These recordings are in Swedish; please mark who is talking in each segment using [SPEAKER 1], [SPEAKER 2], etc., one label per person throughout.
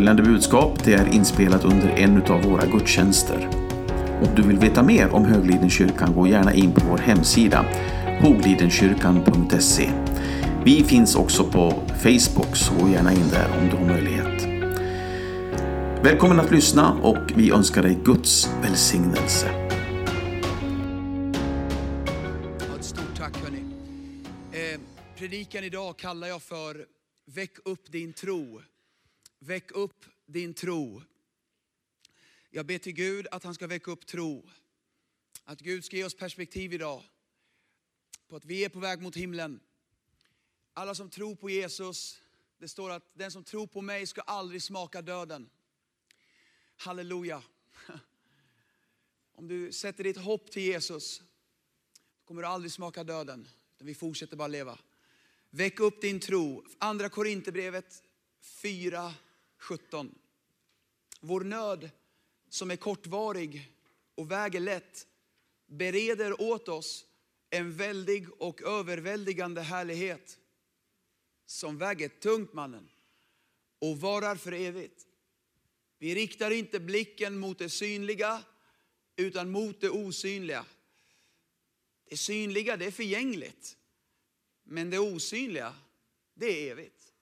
[SPEAKER 1] Följande budskap det är inspelat under en av våra gudstjänster. Om du vill veta mer om Höglidenkyrkan gå gärna in på vår hemsida hoglidenkyrkan.se. Vi finns också på Facebook, så gå gärna in där om du har möjlighet. Välkommen att lyssna och vi önskar dig Guds välsignelse.
[SPEAKER 2] Ett stort tack hörni. Eh, predikan idag kallar jag för Väck upp din tro. Väck upp din tro. Jag ber till Gud att han ska väcka upp tro. Att Gud ska ge oss perspektiv idag på att vi är på väg mot himlen. Alla som tror på Jesus, det står att den som tror på mig ska aldrig smaka döden. Halleluja. Om du sätter ditt hopp till Jesus kommer du aldrig smaka döden. Utan vi fortsätter bara leva. Väck upp din tro. Andra Korinthierbrevet 4. 17. Vår nöd som är kortvarig och väger lätt bereder åt oss en väldig och överväldigande härlighet som väger tungt mannen och varar för evigt. Vi riktar inte blicken mot det synliga utan mot det osynliga. Det synliga det är förgängligt. Men det osynliga, det är evigt.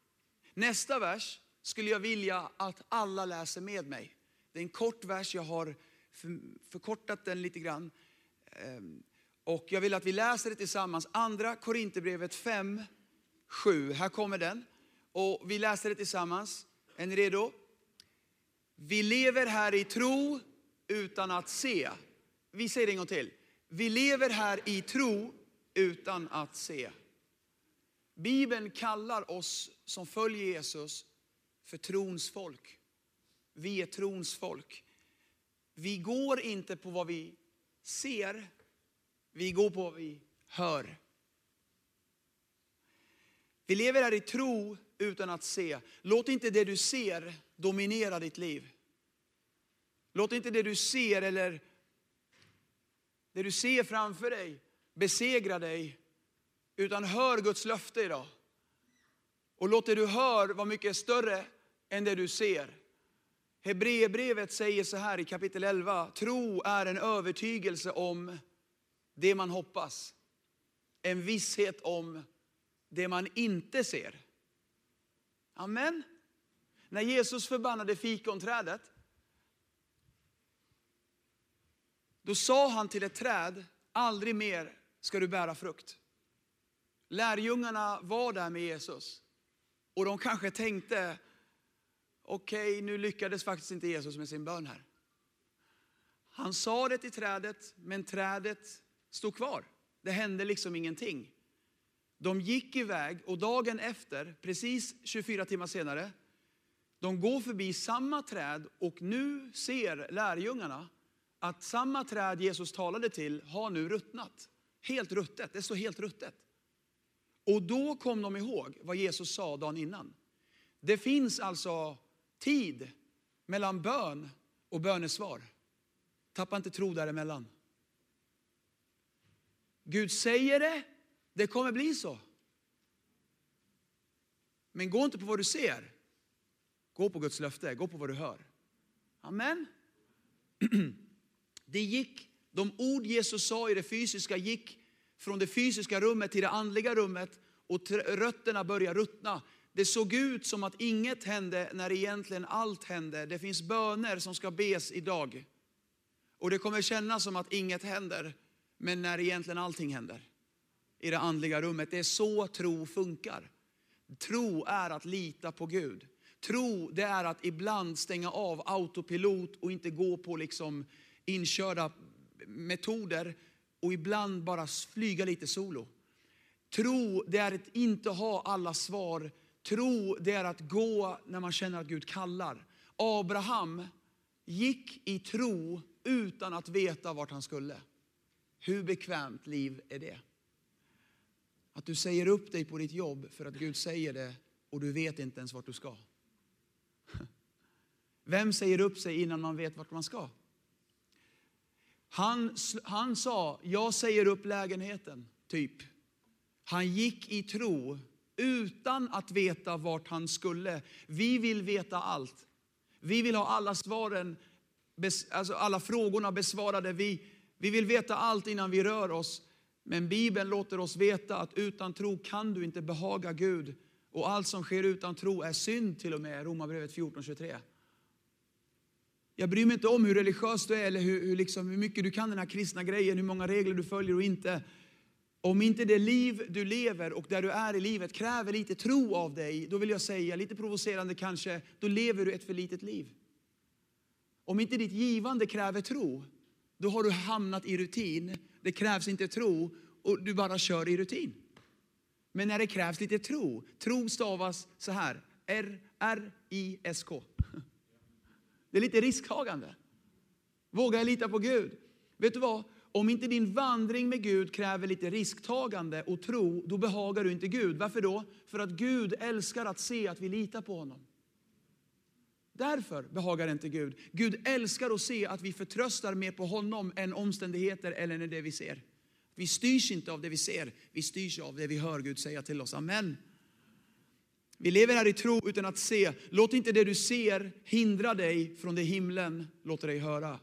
[SPEAKER 2] Nästa vers skulle jag vilja att alla läser med mig. Det är en kort vers, jag har förkortat den lite grann. Ehm, och jag vill att vi läser det tillsammans. Andra Korinthierbrevet 5, 7. Här kommer den. Och vi läser det tillsammans. Är ni redo? Vi lever här i tro utan att se. Vi säger det en gång till. Vi lever här i tro utan att se. Bibeln kallar oss som följer Jesus för trons folk. Vi är trons folk. Vi går inte på vad vi ser, vi går på vad vi hör. Vi lever här i tro utan att se. Låt inte det du ser dominera ditt liv. Låt inte det du ser eller det du ser framför dig besegra dig. Utan hör Guds löfte idag. Och låt det du hör vara mycket större än det du ser. Hebreerbrevet säger så här i kapitel 11. Tro är en övertygelse om det man hoppas. En visshet om det man inte ser. Amen. När Jesus förbannade fikonträdet, då sa han till ett träd, aldrig mer ska du bära frukt. Lärjungarna var där med Jesus och de kanske tänkte, okej okay, nu lyckades faktiskt inte Jesus med sin bön här. Han sa det till trädet, men trädet stod kvar. Det hände liksom ingenting. De gick iväg och dagen efter, precis 24 timmar senare, de går förbi samma träd och nu ser lärjungarna att samma träd Jesus talade till har nu ruttnat. Helt ruttet, det står helt ruttet. Och då kom de ihåg vad Jesus sa dagen innan. Det finns alltså tid mellan bön och bönesvar. Tappa inte tro däremellan. Gud säger det, det kommer bli så. Men gå inte på vad du ser. Gå på Guds löfte, gå på vad du hör. Amen. Det gick, de ord Jesus sa i det fysiska gick från det fysiska rummet till det andliga rummet och rötterna började ruttna. Det såg ut som att inget hände när egentligen allt hände. Det finns böner som ska bes idag. Och det kommer kännas som att inget händer, men när egentligen allting händer i det andliga rummet. Det är så tro funkar. Tro är att lita på Gud. Tro det är att ibland stänga av autopilot och inte gå på liksom inkörda metoder och ibland bara flyga lite solo. Tro det är att inte ha alla svar. Tro det är att gå när man känner att Gud kallar. Abraham gick i tro utan att veta vart han skulle. Hur bekvämt liv är det? Att du säger upp dig på ditt jobb för att Gud säger det och du vet inte ens vart du ska. Vem säger upp sig innan man vet vart man ska? Han, han sa, jag säger upp lägenheten, typ. Han gick i tro utan att veta vart han skulle. Vi vill veta allt. Vi vill ha alla svaren, alltså alla frågorna besvarade. Vi, vi vill veta allt innan vi rör oss. Men Bibeln låter oss veta att utan tro kan du inte behaga Gud. Och allt som sker utan tro är synd till och med, Romarbrevet 14.23. Jag bryr mig inte om hur religiös du är eller hur, hur, liksom, hur mycket du kan den här kristna grejen, hur många regler du följer och inte. Om inte det liv du lever och där du är i livet kräver lite tro av dig, då vill jag säga, lite provocerande kanske, då lever du ett för litet liv. Om inte ditt givande kräver tro, då har du hamnat i rutin. Det krävs inte tro och du bara kör i rutin. Men när det krävs lite tro, tro stavas så här, R-R-I-S-K. Det är lite risktagande. Vågar jag lita på Gud? Vet du vad? Om inte din vandring med Gud kräver lite risktagande och tro, då behagar du inte Gud. Varför då? För att Gud älskar att se att vi litar på honom. Därför behagar inte Gud. Gud älskar att se att vi förtröstar mer på honom än omständigheter eller det vi ser. Vi styrs inte av det vi ser, vi styrs av det vi hör Gud säga till oss. Amen. Vi lever här i tro utan att se. Låt inte det du ser hindra dig från det himlen låter dig höra.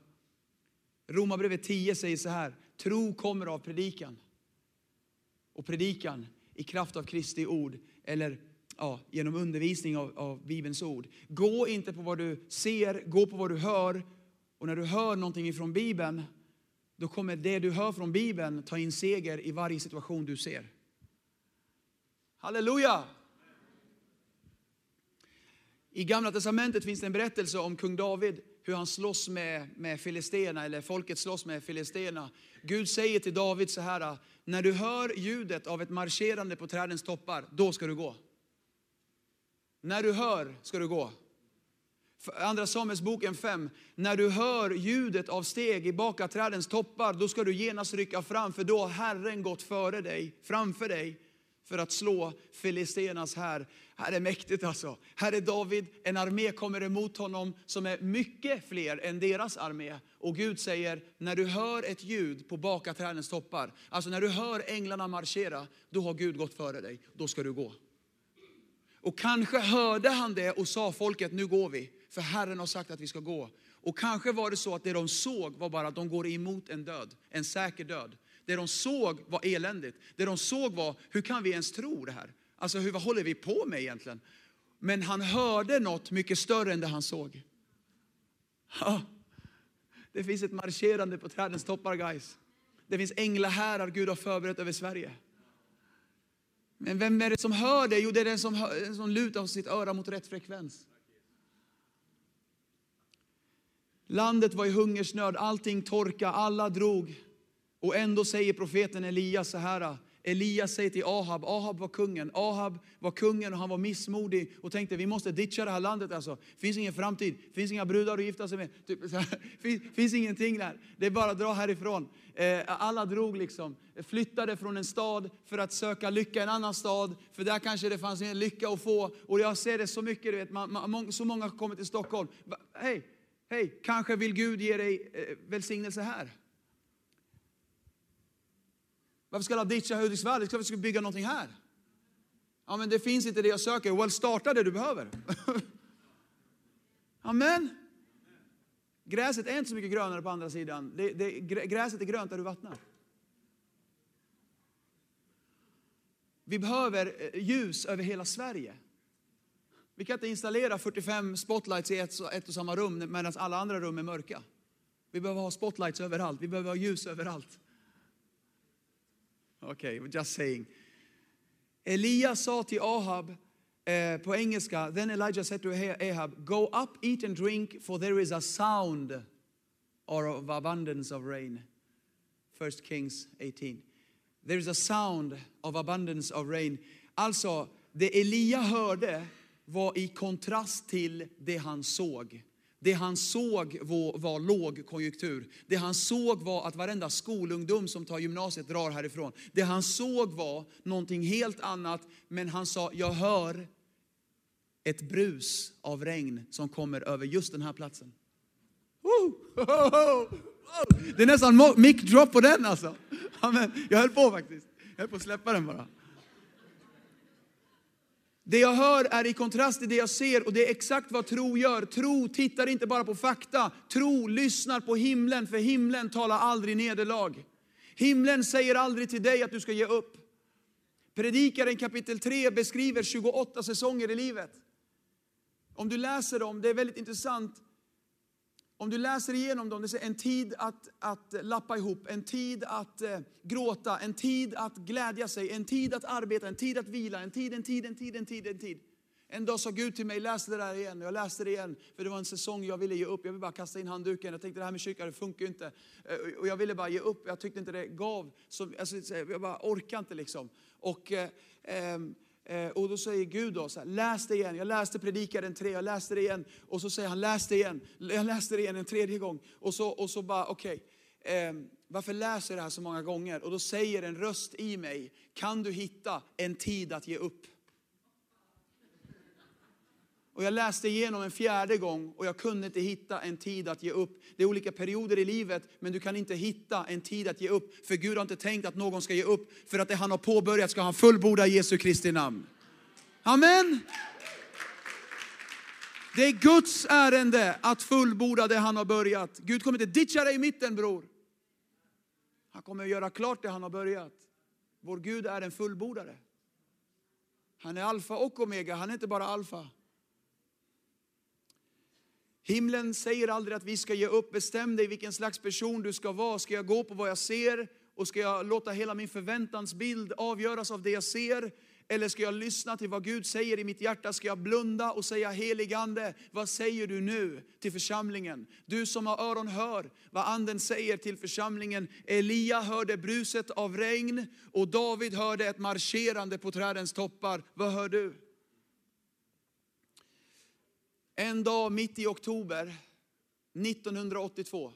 [SPEAKER 2] Romarbrevet 10 säger så här, tro kommer av predikan. Och predikan i kraft av Kristi ord, eller ja, genom undervisning av, av Bibelns ord. Gå inte på vad du ser, gå på vad du hör. Och när du hör någonting ifrån Bibeln, då kommer det du hör från Bibeln ta in seger i varje situation du ser. Halleluja! I Gamla Testamentet finns det en berättelse om kung David, hur han slåss med, med filisterna, eller folket slåss med filisterna. Gud säger till David så här, när du hör ljudet av ett marscherande på trädens toppar, då ska du gå. När du hör ska du gå. Andra Samuelsboken 5. När du hör ljudet av steg i bakaträdens toppar, då ska du genast rycka fram, för då har Herren gått före dig, framför dig, för att slå Filisternas här. Här är mäktigt alltså. Här är David, en armé kommer emot honom som är mycket fler än deras armé. Och Gud säger, när du hör ett ljud på bakaträdens toppar, alltså när du hör änglarna marschera, då har Gud gått före dig, då ska du gå. Och kanske hörde han det och sa folket, nu går vi, för Herren har sagt att vi ska gå. Och kanske var det så att det de såg var bara att de går emot en död, en säker död. Det de såg var eländigt. Det de såg var, hur kan vi ens tro det här? Alltså hur, vad håller vi på med egentligen? Men han hörde något mycket större än det han såg. Ja, det finns ett marscherande på trädens toppar guys. Det finns änglahärar Gud har förberett över Sverige. Men vem är det som hör det? Jo, det är den som, hör, som lutar sitt öra mot rätt frekvens. Landet var i hungersnöd, allting torka, alla drog. Och ändå säger profeten Elias så här. Elias säger till Ahab, Ahab var kungen, Ahab var kungen och han var missmodig och tänkte vi måste ditcha det här landet alltså. Finns ingen framtid, finns inga brudar att gifta sig med, typ, finns, finns ingenting där. Det är bara att dra härifrån. Eh, alla drog liksom, flyttade från en stad för att söka lycka i en annan stad, för där kanske det fanns en lycka att få. Och jag ser det så mycket, du vet, man, man, så många kommer till Stockholm. Hej, hej, kanske vill Gud ge dig eh, välsignelse här. Varför ska alla ditcha Hudiksvall? Ska vi ska bygga någonting här? Ja, men det finns inte det jag söker. Well, starta det du behöver. Amen. Gräset är inte så mycket grönare på andra sidan. Det, det, gräset är grönt där du vattnar. Vi behöver eh, ljus över hela Sverige. Vi kan inte installera 45 spotlights i ett, ett och samma rum medan alla andra rum är mörka. Vi behöver ha spotlights överallt. Vi behöver ha ljus överallt. Okej, okay, just saying. Elias sa till Ahab eh, på engelska, then Elijah said to Ahab, go up, eat and drink, for there is a sound or of abundance of rain. First Kings 18. There is a sound of abundance of rain. Alltså, det Elia hörde var i kontrast till det han såg. Det han såg var, var lågkonjunktur. Det han såg var att varenda skolungdom som tar gymnasiet drar härifrån. Det han såg var någonting helt annat, men han sa, jag hör ett brus av regn som kommer över just den här platsen. Det är nästan mic drop på den alltså. Amen. Jag höll på faktiskt. Jag höll på att släppa den bara. Det jag hör är i kontrast till det jag ser och det är exakt vad tro gör. Tro tittar inte bara på fakta, tro lyssnar på himlen för himlen talar aldrig nederlag. Himlen säger aldrig till dig att du ska ge upp. Predikaren kapitel 3 beskriver 28 säsonger i livet. Om du läser dem, det är väldigt intressant. Om du läser igenom dem, det är en tid att, att lappa ihop, en tid att eh, gråta, en tid att glädja sig, en tid att arbeta, en tid att vila, en tid, en tid, en tid, en tid, en tid. En dag sa Gud till mig, läs det där igen. Jag läste det igen, för det var en säsong jag ville ge upp. Jag ville bara kasta in handduken. Jag tänkte det här med kyrkan, det funkar ju inte. Eh, och jag ville bara ge upp. Jag tyckte inte det gav. Så, alltså, jag bara orkar inte liksom. Och, eh, Eh, Eh, och då säger Gud då så här, läs det igen. Jag läste predikaren tre, jag läste det igen. Och så säger han, läs det igen. Jag läste det igen en tredje gång. Och så, och så bara, okej. Okay, eh, varför läser jag det här så många gånger? Och då säger en röst i mig, kan du hitta en tid att ge upp? Och jag läste igenom en fjärde gång och jag kunde inte hitta en tid att ge upp. Det är olika perioder i livet, men du kan inte hitta en tid att ge upp. För Gud har inte tänkt att någon ska ge upp, för att det han har påbörjat ska han fullborda i Jesu Kristi namn. Amen. Det är Guds ärende att fullborda det han har börjat. Gud kommer inte ditcha dig i mitten bror. Han kommer att göra klart det han har börjat. Vår Gud är en fullbordare. Han är alfa och omega, han är inte bara alfa. Himlen säger aldrig att vi ska ge upp. Bestäm dig vilken slags person du ska vara. Ska jag gå på vad jag ser och ska jag låta hela min förväntansbild avgöras av det jag ser? Eller ska jag lyssna till vad Gud säger i mitt hjärta? Ska jag blunda och säga heligande, vad säger du nu till församlingen? Du som har öron hör vad anden säger till församlingen. Elia hörde bruset av regn och David hörde ett marscherande på trädens toppar. Vad hör du? En dag mitt i oktober 1982.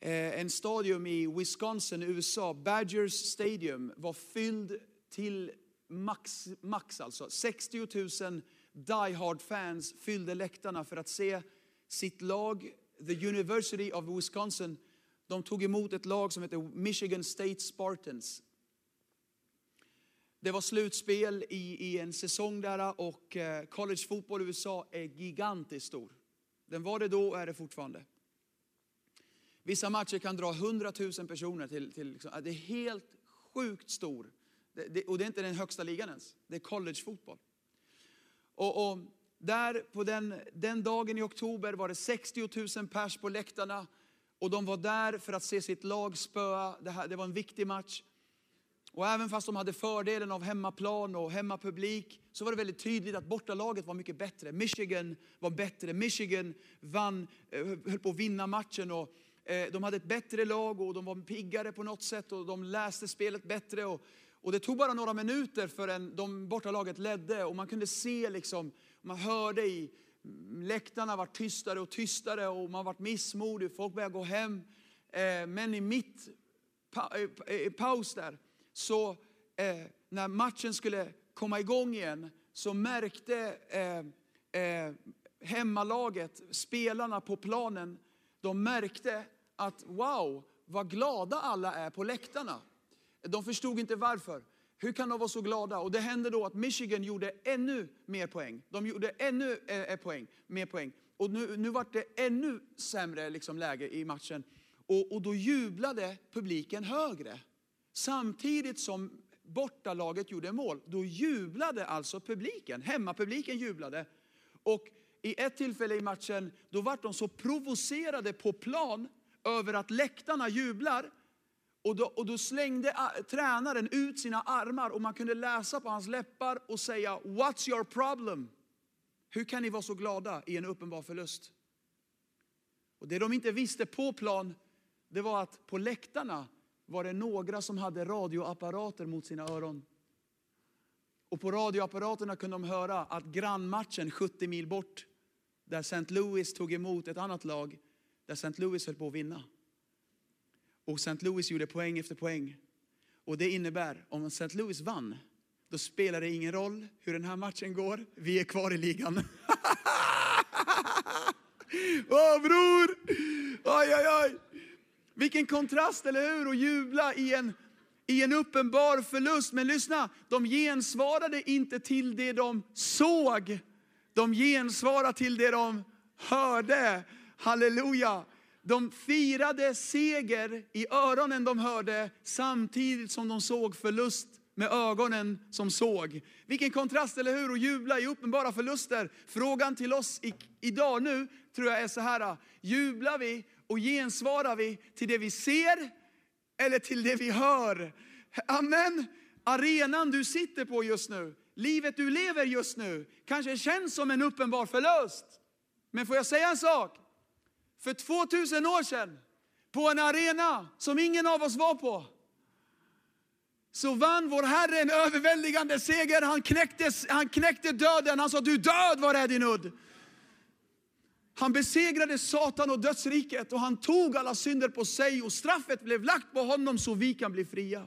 [SPEAKER 2] Eh, en stadion i Wisconsin, USA, Badgers Stadium, var fylld till max, max alltså. 60 000 Die Hard fans fyllde läktarna för att se sitt lag, The University of Wisconsin. De tog emot ett lag som heter Michigan State Spartans. Det var slutspel i, i en säsong där och eh, collegefotboll i USA är gigantiskt stor. Den var det då och är det fortfarande. Vissa matcher kan dra 100 000 personer till, till liksom, det är helt sjukt stor. Det, det, och det är inte den högsta ligan ens, det är collegefotboll. Och, och där på den, den dagen i oktober var det 60 000 pers på läktarna och de var där för att se sitt lag spöa. Det, här, det var en viktig match. Och även fast de hade fördelen av hemmaplan och hemmapublik så var det väldigt tydligt att bortalaget var mycket bättre. Michigan var bättre. Michigan vann, eh, höll på att vinna matchen. Och eh, de hade ett bättre lag och de var piggare på något sätt och de läste spelet bättre. Och, och det tog bara några minuter förrän de bortalaget ledde och man kunde se, liksom, man hörde i mm, läktarna var tystare och tystare och man var missmodig, folk började gå hem. Eh, men i mitt paus där så eh, när matchen skulle komma igång igen så märkte eh, eh, hemmalaget, spelarna på planen, de märkte att wow, vad glada alla är på läktarna. De förstod inte varför. Hur kan de vara så glada? Och det hände då att Michigan gjorde ännu mer poäng. De gjorde ännu eh, eh poäng, mer poäng. Och nu, nu var det ännu sämre liksom, läge i matchen. Och, och då jublade publiken högre. Samtidigt som bortalaget gjorde mål, då jublade alltså publiken. Hemmapubliken jublade. Och i ett tillfälle i matchen, då vart de så provocerade på plan över att läktarna jublar. Och då, och då slängde ah, tränaren ut sina armar och man kunde läsa på hans läppar och säga What's your problem? Hur kan ni vara så glada i en uppenbar förlust? Och det de inte visste på plan, det var att på läktarna var det några som hade radioapparater mot sina öron. Och på radioapparaterna kunde de höra att grannmatchen 70 mil bort, där St. Louis tog emot ett annat lag, där St. Louis höll på att vinna. Och St. Louis gjorde poäng efter poäng. Och det innebär, om St. Louis vann, då spelar det ingen roll hur den här matchen går. Vi är kvar i ligan. Åh oh, bror! Oj, oj, oj! Vilken kontrast, eller hur? Att jubla i en, i en uppenbar förlust. Men lyssna, de gensvarade inte till det de såg. De gensvarade till det de hörde. Halleluja. De firade seger i öronen de hörde samtidigt som de såg förlust med ögonen som såg. Vilken kontrast, eller hur? Att jubla i uppenbara förluster. Frågan till oss i, idag nu tror jag är så här. Jublar vi och gensvarar vi till det vi ser eller till det vi hör? Amen. Arenan du sitter på just nu, livet du lever just nu, kanske känns som en uppenbar förlust. Men får jag säga en sak? För 2000 år sedan, på en arena som ingen av oss var på, så vann vår Herre en överväldigande seger. Han knäckte, han knäckte döden. Han sa, du död, var är din udd? Han besegrade Satan och dödsriket och han tog alla synder på sig och straffet blev lagt på honom så vi kan bli fria.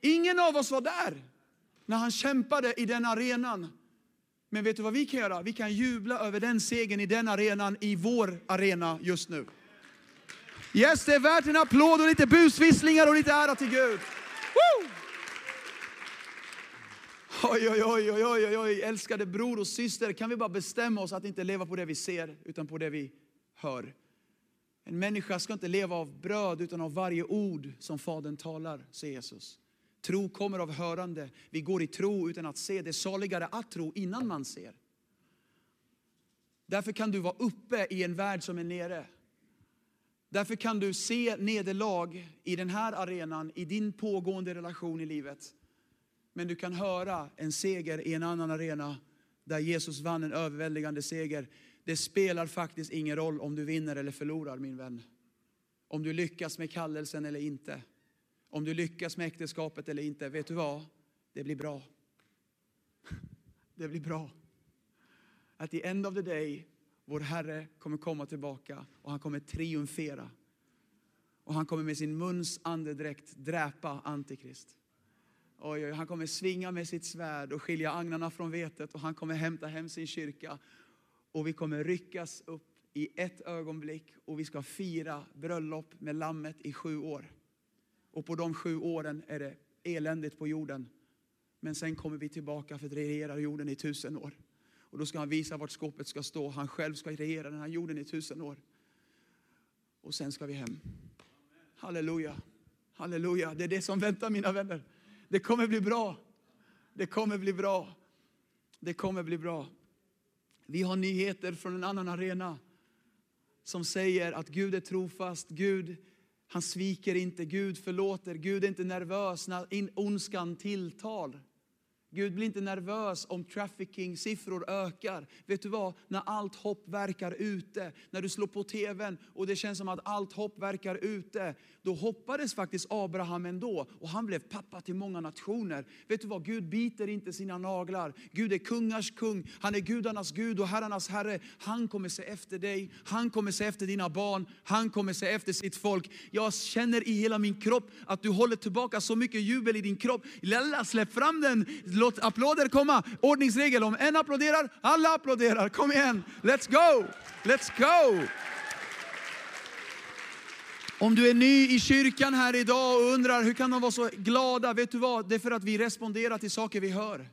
[SPEAKER 2] Ingen av oss var där när han kämpade i den arenan. Men vet du vad vi kan göra? Vi kan jubla över den segern i den arenan, i vår arena just nu. Yes, det är värt en applåd och lite busvisslingar och lite ära till Gud. Woo! Oj, oj, oj, oj, oj, oj, älskade bror och syster, kan vi bara bestämma oss att inte leva på det vi ser, utan på det vi hör. En människa ska inte leva av bröd, utan av varje ord som Fadern talar, säger Jesus. Tro kommer av hörande. Vi går i tro utan att se. Det är saligare att tro innan man ser. Därför kan du vara uppe i en värld som är nere. Därför kan du se nederlag i den här arenan, i din pågående relation i livet. Men du kan höra en seger i en annan arena där Jesus vann en överväldigande seger. Det spelar faktiskt ingen roll om du vinner eller förlorar min vän. Om du lyckas med kallelsen eller inte. Om du lyckas med äktenskapet eller inte. Vet du vad? Det blir bra. Det blir bra. At the end of the day, vår Herre kommer komma tillbaka och han kommer triumfera. Och han kommer med sin muns andedräkt dräpa Antikrist. Oj, oj, han kommer svinga med sitt svärd och skilja agnarna från vetet och han kommer hämta hem sin kyrka. Och vi kommer ryckas upp i ett ögonblick och vi ska fira bröllop med lammet i sju år. Och på de sju åren är det eländigt på jorden. Men sen kommer vi tillbaka för att regera jorden i tusen år. Och då ska han visa vart skåpet ska stå. Han själv ska regera den här jorden i tusen år. Och sen ska vi hem. Halleluja. Halleluja. Det är det som väntar mina vänner. Det kommer bli bra. Det kommer bli bra. Det kommer bli bra. Vi har nyheter från en annan arena som säger att Gud är trofast. Gud, han sviker inte. Gud förlåter. Gud är inte nervös när ondskan tilltar. Gud blir inte nervös om trafficking-siffror ökar. Vet du vad? När allt hopp verkar ute, när du slår på tvn och det känns som att allt hopp verkar ute, då hoppades faktiskt Abraham ändå och han blev pappa till många nationer. Vet du vad? Gud biter inte sina naglar. Gud är kungars kung, han är gudarnas Gud och herrarnas herre. Han kommer se efter dig, han kommer se efter dina barn, han kommer se efter sitt folk. Jag känner i hela min kropp att du håller tillbaka så mycket jubel i din kropp. Lalla, släpp fram den Låt applåder komma. Ordningsregel, om en applåderar, alla applåderar. Kom igen, let's go! Let's go! Om du är ny i kyrkan här idag och undrar hur kan de vara så glada? Vet du vad? Det är för att vi responderar till saker vi hör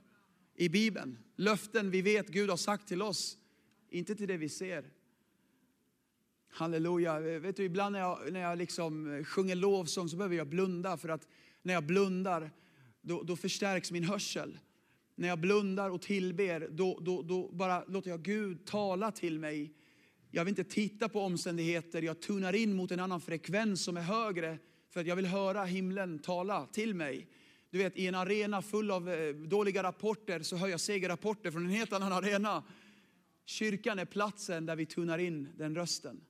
[SPEAKER 2] i Bibeln. Löften vi vet Gud har sagt till oss, inte till det vi ser. Halleluja. Vet du, ibland när jag, när jag liksom sjunger lovsång så behöver jag blunda för att när jag blundar då, då förstärks min hörsel. När jag blundar och tillber, då, då, då bara låter jag Gud tala till mig. Jag vill inte titta på omständigheter, jag tunar in mot en annan frekvens som är högre för att jag vill höra himlen tala till mig. Du vet, i en arena full av eh, dåliga rapporter så hör jag segerrapporter från en helt annan arena. Kyrkan är platsen där vi tunar in den rösten.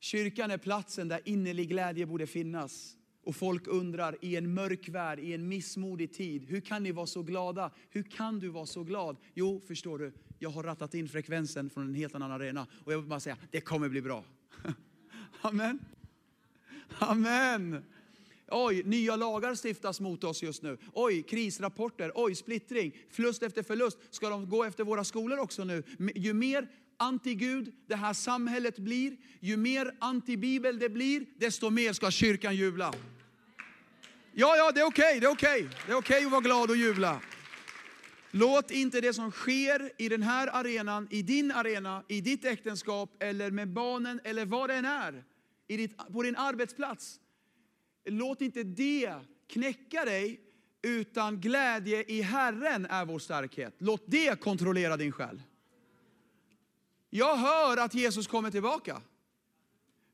[SPEAKER 2] Kyrkan är platsen där innerlig glädje borde finnas. Och folk undrar i en mörk värld, i en missmodig tid, hur kan ni vara så glada? Hur kan du vara så glad? Jo, förstår du, jag har rattat in frekvensen från en helt annan arena. Och jag vill bara säga, det kommer bli bra. Amen. Amen. Oj, nya lagar stiftas mot oss just nu. Oj, krisrapporter. Oj, splittring. Förlust efter förlust. Ska de gå efter våra skolor också nu? Ju mer anti-Gud det här samhället blir, ju mer anti-bibel det blir, desto mer ska kyrkan jubla. Ja, ja, det är okej, det är okej. Det är okej att vara glad och jubla. Låt inte det som sker i den här arenan, i din arena, i ditt äktenskap eller med barnen eller vad det än är, i ditt, på din arbetsplats. Låt inte det knäcka dig, utan glädje i Herren är vår starkhet. Låt det kontrollera din själ. Jag hör att Jesus kommer tillbaka.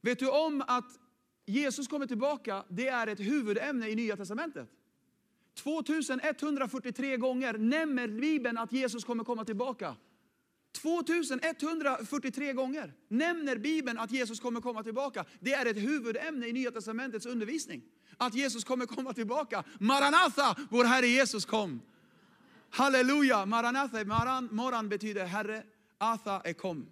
[SPEAKER 2] Vet du om att Jesus kommer tillbaka, det är ett huvudämne i Nya Testamentet. 2143 gånger nämner Bibeln att Jesus kommer komma tillbaka. 2143 gånger nämner Bibeln att Jesus kommer komma tillbaka. Det är ett huvudämne i Nya Testamentets undervisning. Att Jesus kommer komma tillbaka. Maranatha, vår Herre Jesus kom. Halleluja, Maranatha, maran, moran betyder Herre, Atha är kom.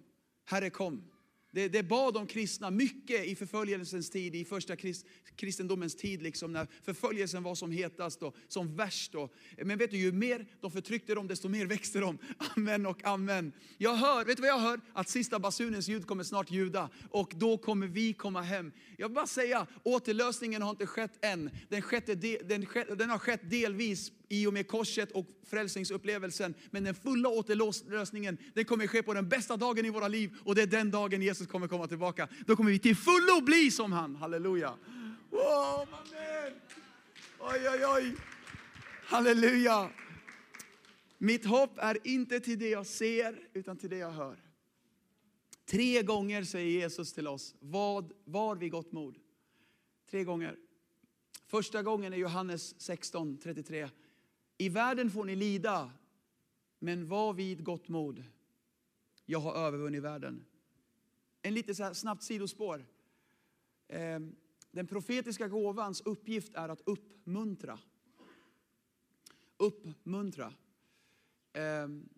[SPEAKER 2] Herre kom. Det, det bad de kristna mycket i förföljelsens tid, i första krist, kristendomens tid, liksom, när förföljelsen var som hetast och som värst. Och, men vet du, ju mer de förtryckte dem, desto mer växte de. Amen och amen. Jag hör, vet du vad jag hör? Att sista basunens ljud kommer snart ljuda och då kommer vi komma hem. Jag vill bara säga, återlösningen har inte skett än. Den, skett, den, den har skett delvis i och med korset och frälsningsupplevelsen. Men den fulla återlösningen, den kommer ske på den bästa dagen i våra liv. Och det är den dagen Jesus kommer komma tillbaka. Då kommer vi till fullo bli som han. Halleluja. Wow, amen. Oj, oj, oj. Halleluja. Mitt hopp är inte till det jag ser, utan till det jag hör. Tre gånger säger Jesus till oss, vad var vi gott mod? Tre gånger. Första gången är Johannes 16, 33. I världen får ni lida, men var vid gott mod. Jag har övervunnit världen. En lite så här snabbt sidospår. Ehm, den profetiska gåvans uppgift är att uppmuntra. Uppmuntra. Ehm,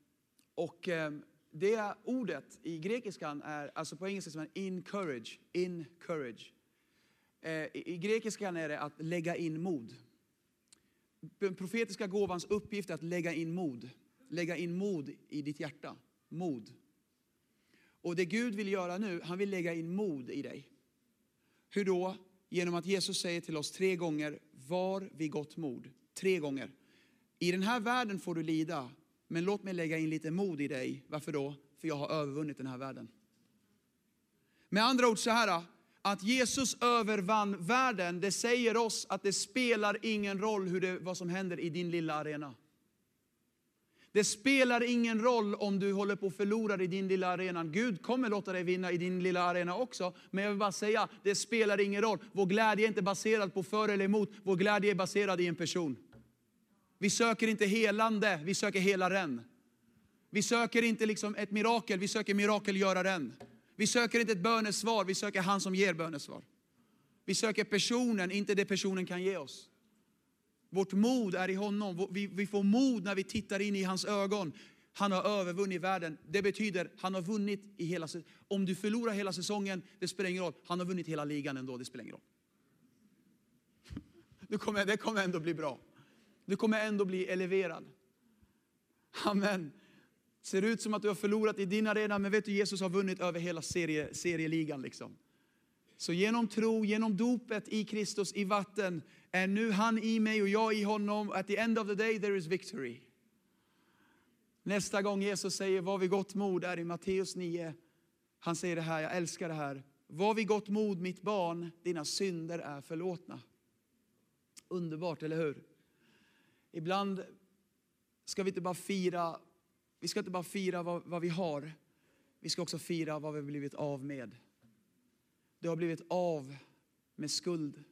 [SPEAKER 2] och ehm, det ordet i grekiskan är, alltså på engelska som är encourage, encourage. Eh, I grekiskan är det att lägga in mod den profetiska gåvans uppgift är att lägga in mod. Lägga in mod i ditt hjärta. Mod. Och det Gud vill göra nu, han vill lägga in mod i dig. Hur då? Genom att Jesus säger till oss tre gånger, var vid gott mod. Tre gånger. I den här världen får du lida, men låt mig lägga in lite mod i dig. Varför då? För jag har övervunnit den här världen. Med andra ord så här, att Jesus övervann världen, det säger oss att det spelar ingen roll hur det, vad som händer i din lilla arena. Det spelar ingen roll om du håller på att förlora i din lilla arena. Gud kommer låta dig vinna i din lilla arena också. Men jag vill bara säga, det spelar ingen roll. Vår glädje är inte baserad på för eller emot. Vår glädje är baserad i en person. Vi söker inte helande, vi söker helaren. Vi söker inte liksom ett mirakel, vi söker mirakelgöraren. Vi söker inte ett bönesvar, vi söker han som ger bönesvar. Vi söker personen, inte det personen kan ge oss. Vårt mod är i honom. Vi, vi får mod när vi tittar in i hans ögon. Han har övervunnit världen. Det betyder han har vunnit i hela Om du förlorar hela säsongen, det spelar ingen roll. Han har vunnit hela ligan ändå, det spelar ingen roll. Du kommer, det kommer ändå bli bra. Du kommer ändå bli eleverad. Amen ser ut som att du har förlorat i din arena, men vet du, Jesus har vunnit över hela serie, serieligan. Liksom. Så genom tro, genom dopet i Kristus i vatten, är nu han i mig och jag i honom. At the end of the day there is victory. Nästa gång Jesus säger var vi gott mod är i Matteus 9. Han säger det här, jag älskar det här. Var vi gott mod mitt barn, dina synder är förlåtna. Underbart, eller hur? Ibland ska vi inte bara fira vi ska inte bara fira vad, vad vi har, vi ska också fira vad vi har blivit av med. Du har blivit av med skuld.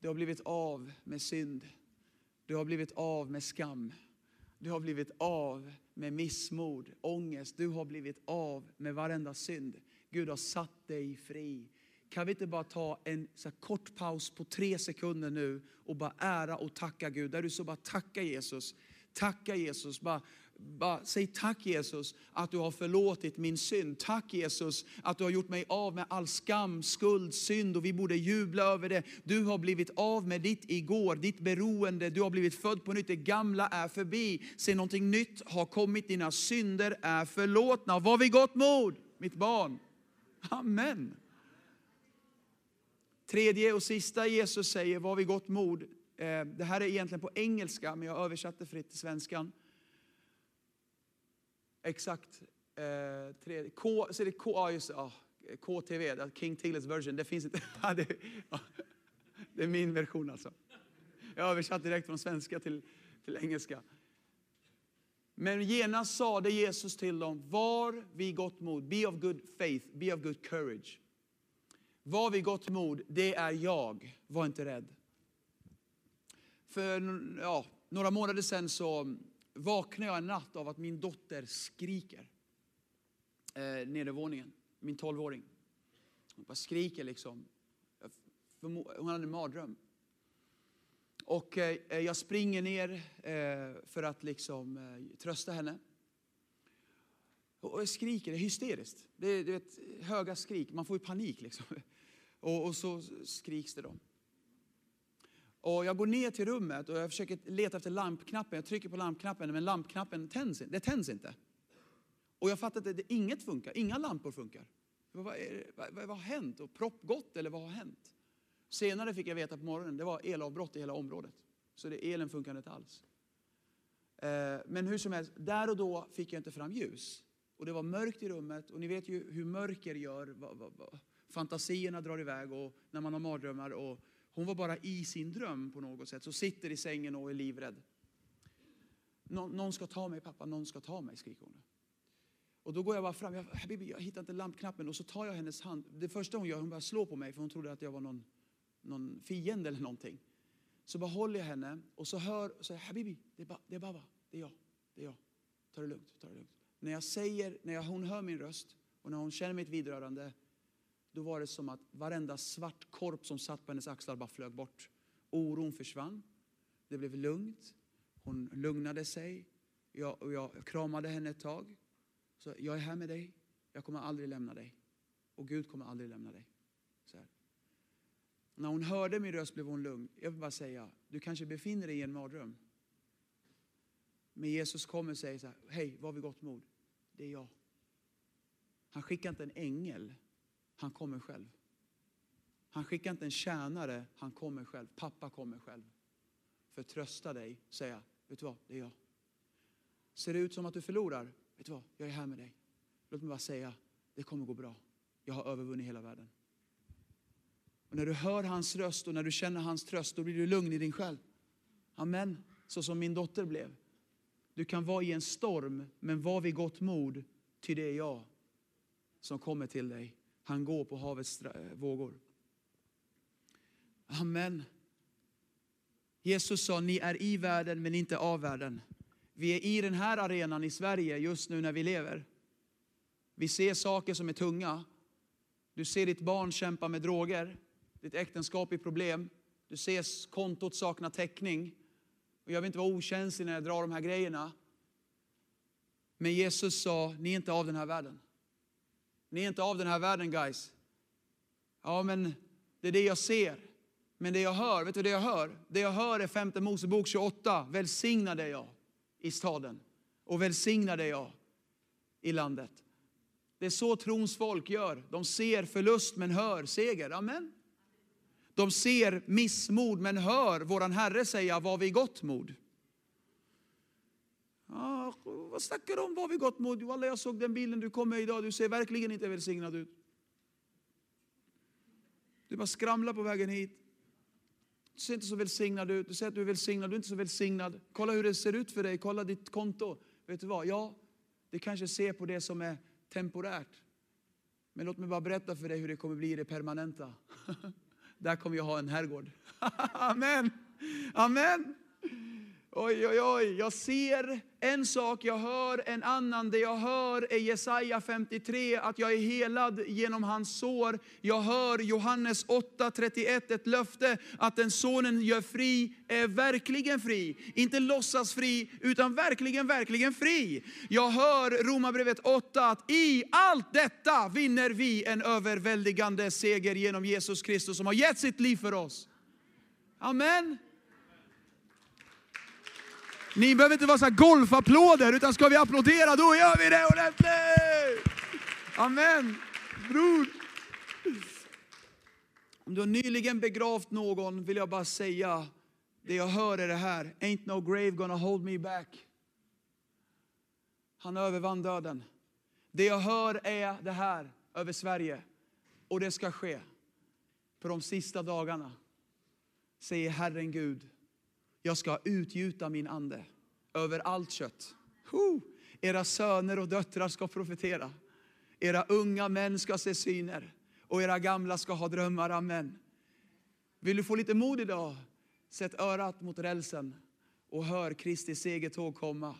[SPEAKER 2] Du har blivit av med synd. Du har blivit av med skam. Du har blivit av med missmod, ångest. Du har blivit av med varenda synd. Gud har satt dig fri. Kan vi inte bara ta en så kort paus på tre sekunder nu och bara ära och tacka Gud. Där du så bara tacka Jesus. Tacka Jesus. Bara bara säg tack Jesus att du har förlåtit min synd. Tack Jesus att du har gjort mig av med all skam, skuld, synd och vi borde jubla över det. Du har blivit av med ditt igår, ditt beroende. Du har blivit född på nytt. Det gamla är förbi. Se någonting nytt har kommit. Dina synder är förlåtna. Var vid gott mod, mitt barn. Amen. Tredje och sista Jesus säger, var vid gott mod. Eh, det här är egentligen på engelska, men jag översatte fritt till svenskan. Exakt. Eh, tre, K, så är det K, ah, just, ah, KTV, King Tilles version. Det finns inte. Det, ah, det är min version alltså. Jag översatte direkt från svenska till, till engelska. Men genast sade Jesus till dem, var vid gott mod, be of good faith, be of good courage. Var vid gott mod, det är jag, var inte rädd. För ja, några månader sedan så vaknade jag en natt av att min dotter skriker. Eh, nedervåningen, min tolvåring. Hon bara skriker liksom. Hon hade en mardröm. Och eh, jag springer ner eh, för att liksom eh, trösta henne. Och jag skriker, det är hysteriskt. Det är, du vet, höga skrik, man får ju panik liksom. Och, och så skriks det då. Och jag går ner till rummet och jag försöker leta efter lampknappen. Jag trycker på lampknappen men lampknappen tänds, det tänds inte. Och jag fattar att det, inget funkar, inga lampor funkar. Vad, vad, vad, vad har hänt? Och proppgott eller vad har hänt? Senare fick jag veta på morgonen, det var elavbrott i hela området. Så det, elen funkade inte alls. Eh, men hur som helst, där och då fick jag inte fram ljus. Och det var mörkt i rummet och ni vet ju hur mörker gör. Fantasierna drar iväg och när man har mardrömmar. Och hon var bara i sin dröm på något sätt. Så sitter i sängen och är livrädd. Nå, någon ska ta mig pappa, någon ska ta mig, skriker hon. Och då går jag bara fram, jag, Habibi, jag hittar inte lampknappen och så tar jag hennes hand. Det första hon gör, hon börjar slå på mig för hon trodde att jag var någon, någon fiende eller någonting. Så bara håller jag henne och så hör, och säger Habibi, det är, ba, det är Baba, det är jag, det är jag. Ta det lugnt, ta det lugnt. När jag säger, när jag, hon hör min röst och när hon känner mitt vidrörande, då var det som att varenda svart korp som satt på hennes axlar bara flög bort. Oron försvann, det blev lugnt, hon lugnade sig. Jag, och jag kramade henne ett tag. Så jag är här med dig, jag kommer aldrig lämna dig. Och Gud kommer aldrig lämna dig. Så här. När hon hörde min röst blev hon lugn. Jag vill bara säga, du kanske befinner dig i en mardröm. Men Jesus kommer och säger så här, hej, var vid gott mod. Det är jag. Han skickar inte en ängel, han kommer själv. Han skickar inte en tjänare, han kommer själv. Pappa kommer själv. För att trösta dig, säga, vet du vad, det är jag. Ser det ut som att du förlorar? Vet du vad, jag är här med dig. Låt mig bara säga, det kommer gå bra. Jag har övervunnit hela världen. Och när du hör hans röst och när du känner hans tröst, då blir du lugn i din själ. Amen. Så som min dotter blev. Du kan vara i en storm, men var vid gott mod, ty det är jag som kommer till dig. Han går på havets vågor. Amen. Jesus sa, ni är i världen men inte av världen. Vi är i den här arenan i Sverige just nu när vi lever. Vi ser saker som är tunga. Du ser ditt barn kämpa med droger, ditt äktenskap i problem. Du ser kontot sakna täckning. Och jag vill inte vara okänslig när jag drar de här grejerna. Men Jesus sa, ni är inte av den här världen. Ni är inte av den här världen guys. Ja men det är det jag ser. Men det jag hör, vet du det jag hör? Det jag hör är femte Mosebok 28. Välsignade jag i staden och välsignade jag i landet. Det är så trons folk gör. De ser förlust men hör seger. Amen. De ser missmod men hör våran Herre säga var vi gott mod. Ah, vad snackar du om Vad har vi gått mot? Alla jag såg den bilden du kom med idag. Du ser verkligen inte välsignad ut. Du bara skramlar på vägen hit. Du ser inte så välsignad ut. Du säger att du är välsignad, du är inte så välsignad. Kolla hur det ser ut för dig, kolla ditt konto. Vet du vad? Ja, det kanske ser på det som är temporärt. Men låt mig bara berätta för dig hur det kommer bli i det permanenta. Där kommer jag ha en herrgård. Amen. Amen. Oj, oj, oj. Jag ser en sak, jag hör en annan. Det jag hör är Jesaja 53, att jag är helad genom hans sår. Jag hör Johannes 8.31, ett löfte att den sonen gör fri är verkligen fri. Inte låtsas fri, utan verkligen, verkligen fri. Jag hör Romarbrevet 8, att i allt detta vinner vi en överväldigande seger genom Jesus Kristus som har gett sitt liv för oss. Amen. Ni behöver inte vara så golfapplåder, utan ska vi applådera, då gör vi det ordentligt! Amen. Bror. Om du har nyligen begravt någon vill jag bara säga, Det jag hör är det här. Ain't no grave gonna hold me back. Han övervann döden. Det jag hör är det här över Sverige. Och det ska ske på de sista dagarna. Säger Herren Gud. Jag ska utgjuta min ande över allt kött. Huh. Era söner och döttrar ska profetera. Era unga män ska se syner och era gamla ska ha drömmar. Amen. Vill du få lite mod idag? Sätt örat mot rälsen och hör Kristi segertåg komma.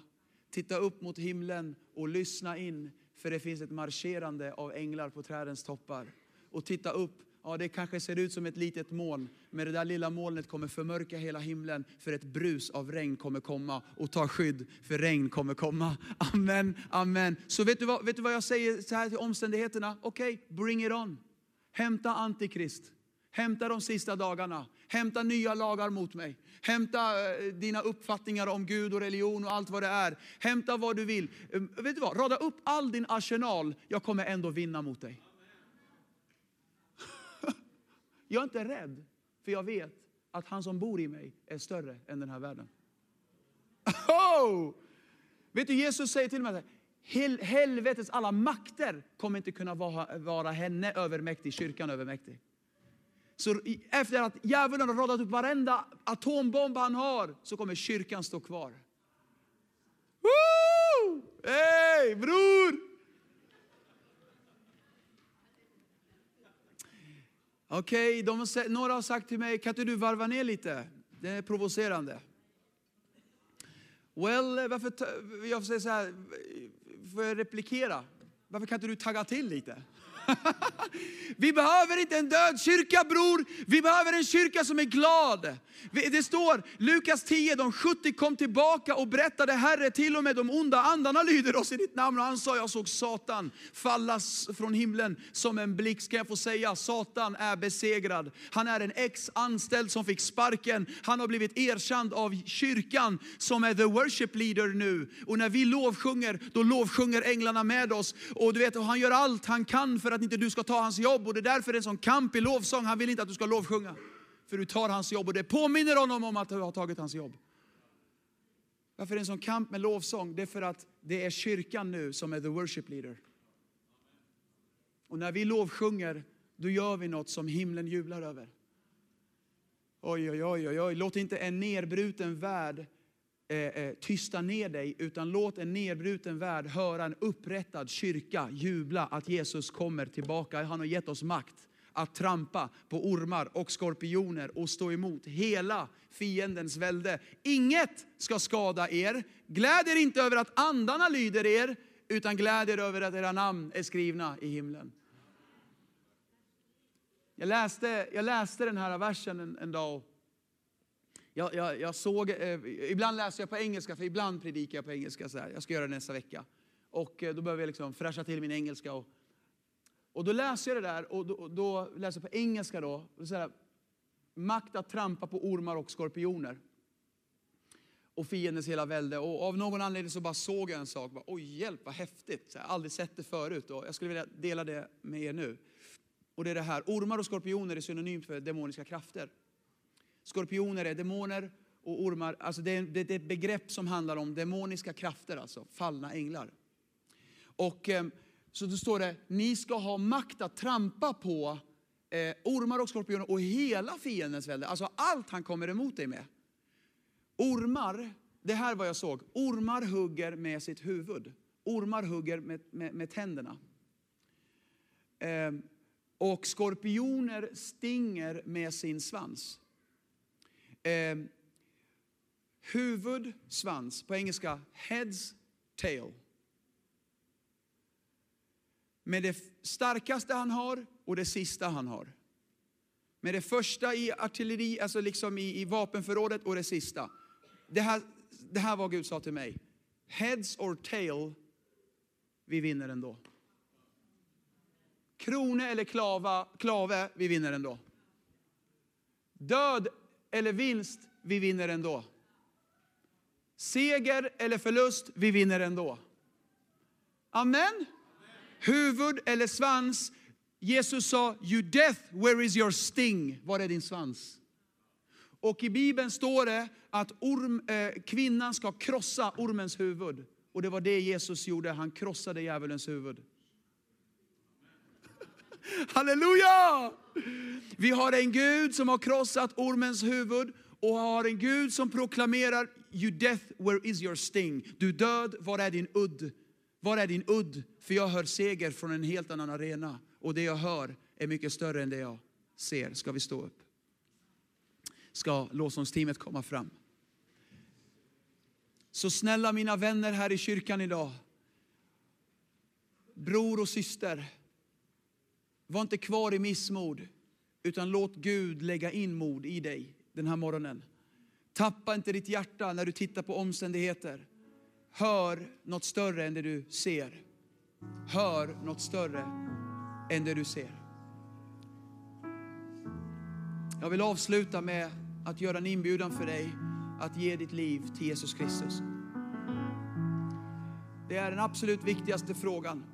[SPEAKER 2] Titta upp mot himlen och lyssna in, för det finns ett marscherande av änglar på trädens toppar. Och titta upp, ja det kanske ser ut som ett litet moln, men det där lilla molnet kommer förmörka hela himlen, för ett brus av regn kommer komma och ta skydd, för regn kommer komma. Amen, amen. Så vet du vad, vet du vad jag säger så här till omständigheterna? Okej, okay, bring it on. Hämta Antikrist. Hämta de sista dagarna. Hämta nya lagar mot mig. Hämta eh, dina uppfattningar om Gud och religion och allt vad det är. Hämta vad du vill. Ehm, vet du vad? Rada upp all din arsenal. Jag kommer ändå vinna mot dig. Jag är inte rädd, för jag vet att han som bor i mig är större än den här världen. Oh! Vet du, Jesus säger till mig Hel helvetets alla makter kommer inte kunna vara, vara henne övermäktig, kyrkan övermäktig. Så efter att djävulen har radat upp varenda atombomb han har, så kommer kyrkan stå kvar. Hej bror! Okej, okay, några har sagt till mig, kan inte du varva ner lite? Det är provocerande. Well, varför, jag säger så här, får jag replikera? Varför kan inte du tagga till lite? Vi behöver inte en död kyrka bror, vi behöver en kyrka som är glad. Det står Lukas 10, de 70 kom tillbaka och berättade Herre, till och med de onda andarna lyder oss i ditt namn. Och han sa, jag såg Satan falla från himlen som en blixt. Ska jag få säga, Satan är besegrad. Han är en ex-anställd som fick sparken. Han har blivit erkänd av kyrkan som är the worship leader nu. Och när vi lovsjunger, då lovsjunger änglarna med oss. Och du vet, han gör allt han kan för att inte du ska ta hans jobb. Och det är därför det är en sån kamp i lovsång. Han vill inte att du ska lovsjunga. För du tar hans jobb och det påminner honom om att du har tagit hans jobb. Varför är det en sån kamp med lovsång? Det är för att det är kyrkan nu som är the worship leader. Och när vi lovsjunger, då gör vi något som himlen jublar över. Oj, oj, oj, oj, oj. låt inte en nedbruten värld Eh, eh, tysta ner dig, utan låt en nedbruten värld höra en upprättad kyrka jubla att Jesus kommer tillbaka. Han har gett oss makt att trampa på ormar och skorpioner och stå emot hela fiendens välde. Inget ska skada er. Gläd er inte över att andarna lyder er, utan gläd er över att era namn är skrivna i himlen. Jag läste, jag läste den här versen en, en dag. Jag, jag, jag, såg, eh, ibland läser jag på engelska, för ibland predikar jag på engelska. Så här. Jag ska göra det nästa vecka. Och eh, då behöver jag liksom fräscha till min engelska. Och och då läser jag det där och då, då läser jag på engelska då. Så här, makt att trampa på ormar och skorpioner. Och fiendens hela välde. Och av någon anledning så bara såg jag en sak. Bara, Oj, hjälp vad häftigt. Så jag har aldrig sett det förut. Och jag skulle vilja dela det med er nu. Och det är det här. Ormar och skorpioner är synonymt för demoniska krafter. Skorpioner är demoner och ormar, alltså det är, det är ett begrepp som handlar om demoniska krafter, alltså fallna änglar. Och eh, så då står det, ni ska ha makt att trampa på eh, ormar och skorpioner och hela fiendens välde. Alltså allt han kommer emot dig med. Ormar, det här var jag såg, ormar hugger med sitt huvud. Ormar hugger med, med, med tänderna. Eh, och skorpioner stinger med sin svans. Eh, huvud, svans, på engelska heads, tail med det starkaste han har och det sista han har. Med det första i artilleri, alltså liksom i, i vapenförrådet och det sista. Det här, det här var Gud sa till mig. Heads or tail, vi vinner ändå. Krone eller klava, klave, vi vinner ändå. Död eller vinst, vi vinner ändå. Seger eller förlust, vi vinner ändå. Amen huvud eller svans. Jesus sa, you death, where is your sting? Var är din svans? Och i Bibeln står det att orm, eh, kvinnan ska krossa ormens huvud. Och det var det Jesus gjorde, han krossade djävulens huvud. Halleluja! Vi har en Gud som har krossat ormens huvud och har en Gud som proklamerar You death, where is your sting? Du död, var är din udd? Var är din udd? För jag hör seger från en helt annan arena. Och det jag hör är mycket större än det jag ser. Ska vi stå upp? Ska lovsångsteamet komma fram? Så snälla mina vänner här i kyrkan idag. Bror och syster. Var inte kvar i missmod, utan låt Gud lägga in mod i dig den här morgonen. Tappa inte ditt hjärta när du tittar på omständigheter. Hör något större än det du ser. Hör något större än det du ser. Jag vill avsluta med att göra en inbjudan för dig att ge ditt liv till Jesus Kristus. Det är den absolut viktigaste frågan.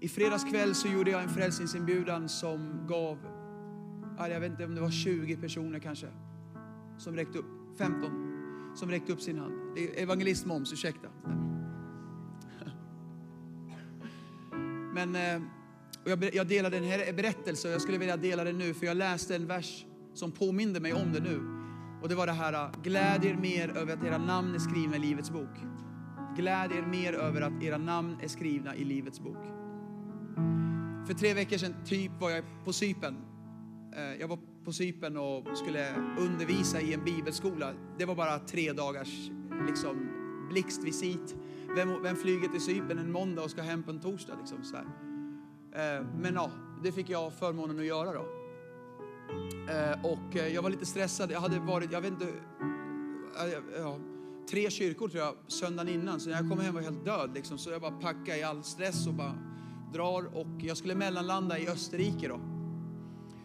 [SPEAKER 2] I fredags kväll så gjorde jag en frälsningsinbjudan som gav, jag vet inte om det var 20 personer kanske, som räckte upp, 15, som räckte upp sin hand. Det är ursäkta. Men eh, jag delade den här berättelsen och jag skulle vilja dela den nu för jag läste en vers som påminde mig om det nu. Och det var det här, eh, gläd er mer över att era namn är skrivna i Livets bok. Gläd er mer över att era namn är skrivna i Livets bok. För tre veckor sedan typ var jag på Sypen. Eh, jag var på Sypen och skulle undervisa i en bibelskola. Det var bara tre dagars liksom, blixtvisit. Vem, vem flyger till Sypen en måndag och ska hem på en torsdag? Liksom, så här. Eh, men ja, det fick jag förmånen att göra då. Eh, och jag var lite stressad. Jag hade varit, jag vet inte, ja, tre kyrkor tror jag söndagen innan. Så när jag kom hem var jag helt död. Liksom. Så jag bara packade i all stress och bara drar och jag skulle mellanlanda i Österrike då.